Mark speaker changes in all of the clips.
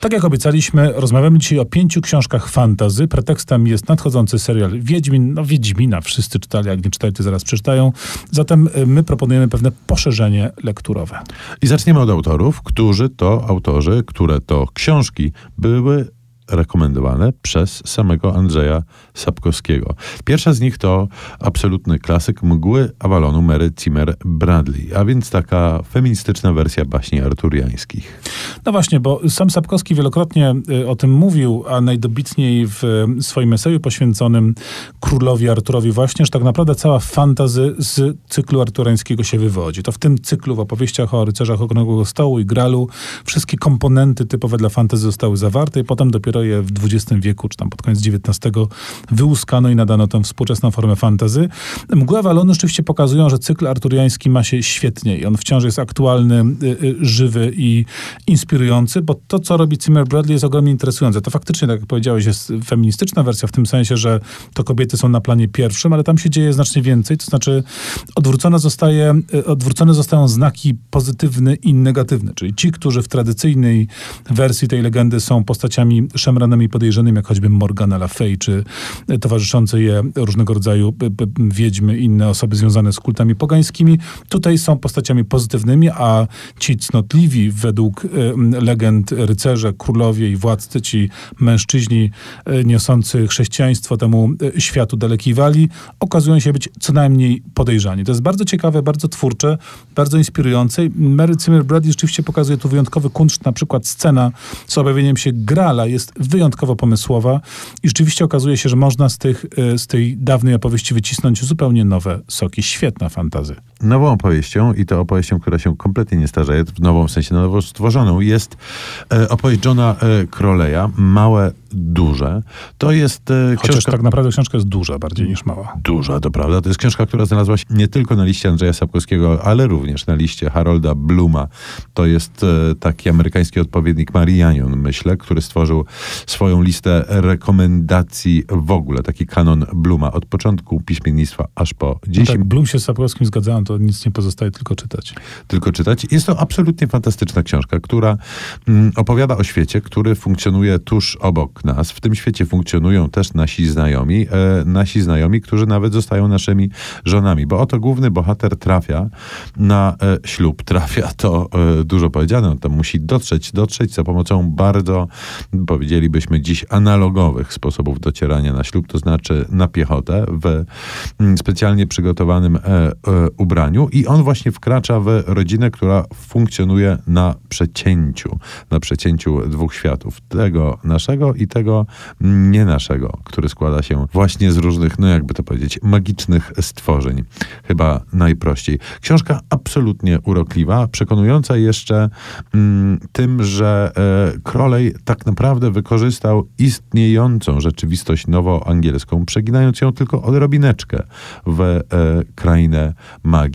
Speaker 1: Tak jak obiecaliśmy, rozmawiamy dzisiaj o pięciu książkach fantazy. Pretekstem jest nadchodzący serial Wiedźmin. No Wiedźmina wszyscy czytali, jak nie czytali, to zaraz przeczytają. Zatem y, my proponujemy pewne poszerzenie lekturowe.
Speaker 2: I zaczniemy od autorów, którzy to autorzy, które to książki były rekomendowane przez samego Andrzeja Sapkowskiego. Pierwsza z nich to absolutny klasyk Mgły Avalonu Mary Zimmer Bradley, a więc taka feministyczna wersja baśni arturiańskich.
Speaker 1: No właśnie, bo sam Sapkowski wielokrotnie y, o tym mówił, a najdobitniej w swoim eseju poświęconym królowi Arturowi właśnie, że tak naprawdę cała fantazy z cyklu arturańskiego się wywodzi. To w tym cyklu, w opowieściach o rycerzach Okrągłego Stołu i Gralu, wszystkie komponenty typowe dla fantazy zostały zawarte i potem dopiero je w XX wieku, czy tam pod koniec XIX wyłuskano i nadano tę współczesną formę fantazy. Mgły Avalonu rzeczywiście pokazują, że cykl arturiański ma się świetnie i on wciąż jest aktualny, y, y, żywy i inspirujący, bo to, co robi Zimmer Bradley jest ogromnie interesujące. To faktycznie, tak jak powiedziałeś, jest feministyczna wersja w tym sensie, że to kobiety są na planie pierwszym, ale tam się dzieje znacznie więcej, to znaczy odwrócone, zostaje, y, odwrócone zostają znaki pozytywne i negatywne, czyli ci, którzy w tradycyjnej wersji tej legendy są postaciami szemranymi podejrzanymi, jak choćby Morgana Le czy towarzyszące je różnego rodzaju wiedźmy, inne osoby związane z kultami pogańskimi. Tutaj są postaciami pozytywnymi, a ci cnotliwi według legend rycerze, królowie i władcy, ci mężczyźni e, niosący chrześcijaństwo temu e, światu dalekiej wali, okazują się być co najmniej podejrzani. To jest bardzo ciekawe, bardzo twórcze, bardzo inspirujące. Mary Zimmer Bradley rzeczywiście pokazuje tu wyjątkowy kunszt, na przykład scena z objawieniem się Grala jest wyjątkowo pomysłowa i rzeczywiście okazuje się, że można z, tych, e, z tej dawnej opowieści wycisnąć zupełnie nowe soki. Świetna fantazy.
Speaker 2: Nową opowieścią i to opowieścią, która się kompletnie nie starzeje, w nową w sensie na nowo stworzoną, jest e, opowieść Johna e, Croleya, Małe duże. To jest
Speaker 1: e, Chociaż książka... tak naprawdę książka jest duża, bardziej niż mała.
Speaker 2: Duża, to prawda. To jest książka, która znalazła się nie tylko na liście Andrzeja Sapkowskiego, ale również na liście Harolda Bluma. To jest taki amerykański odpowiednik Marianion, myślę, który stworzył swoją listę rekomendacji w ogóle, taki kanon Bluma, od początku piśmiennictwa aż po dziś.
Speaker 1: No tak, Blum się z Sapkowskim zgadzałem, to nic nie pozostaje, tylko czytać.
Speaker 2: Tylko czytać. Jest to absolutnie fantastyczna książka, która mm, opowiada o świecie, który funkcjonuje tuż obok nas. W tym świecie funkcjonują też nasi znajomi, e, nasi znajomi, którzy nawet zostają naszymi żonami, bo oto główny bohater trafia na e, ślub. Trafia to e, dużo powiedziane, on tam musi dotrzeć, dotrzeć za pomocą bardzo, powiedzielibyśmy dziś, analogowych sposobów docierania na ślub, to znaczy na piechotę w mm, specjalnie przygotowanym e, e, i on właśnie wkracza w rodzinę, która funkcjonuje na przecięciu, na przecięciu dwóch światów, tego naszego i tego nie naszego, który składa się właśnie z różnych, no jakby to powiedzieć, magicznych stworzeń. Chyba najprościej. Książka absolutnie urokliwa, przekonująca jeszcze mm, tym, że e, Crowley tak naprawdę wykorzystał istniejącą rzeczywistość nowoangielską, przeginając ją tylko odrobineczkę w e, krainę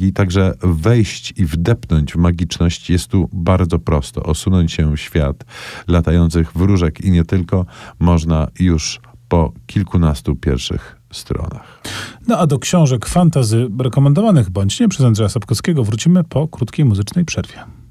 Speaker 2: magii. Także wejść i wdepnąć w magiczność jest tu bardzo prosto. Osunąć się w świat latających wróżek i nie tylko można już po kilkunastu pierwszych stronach.
Speaker 1: No a do książek fantazy rekomendowanych bądź nie przez Andrzeja Sapkowskiego wrócimy po krótkiej muzycznej przerwie.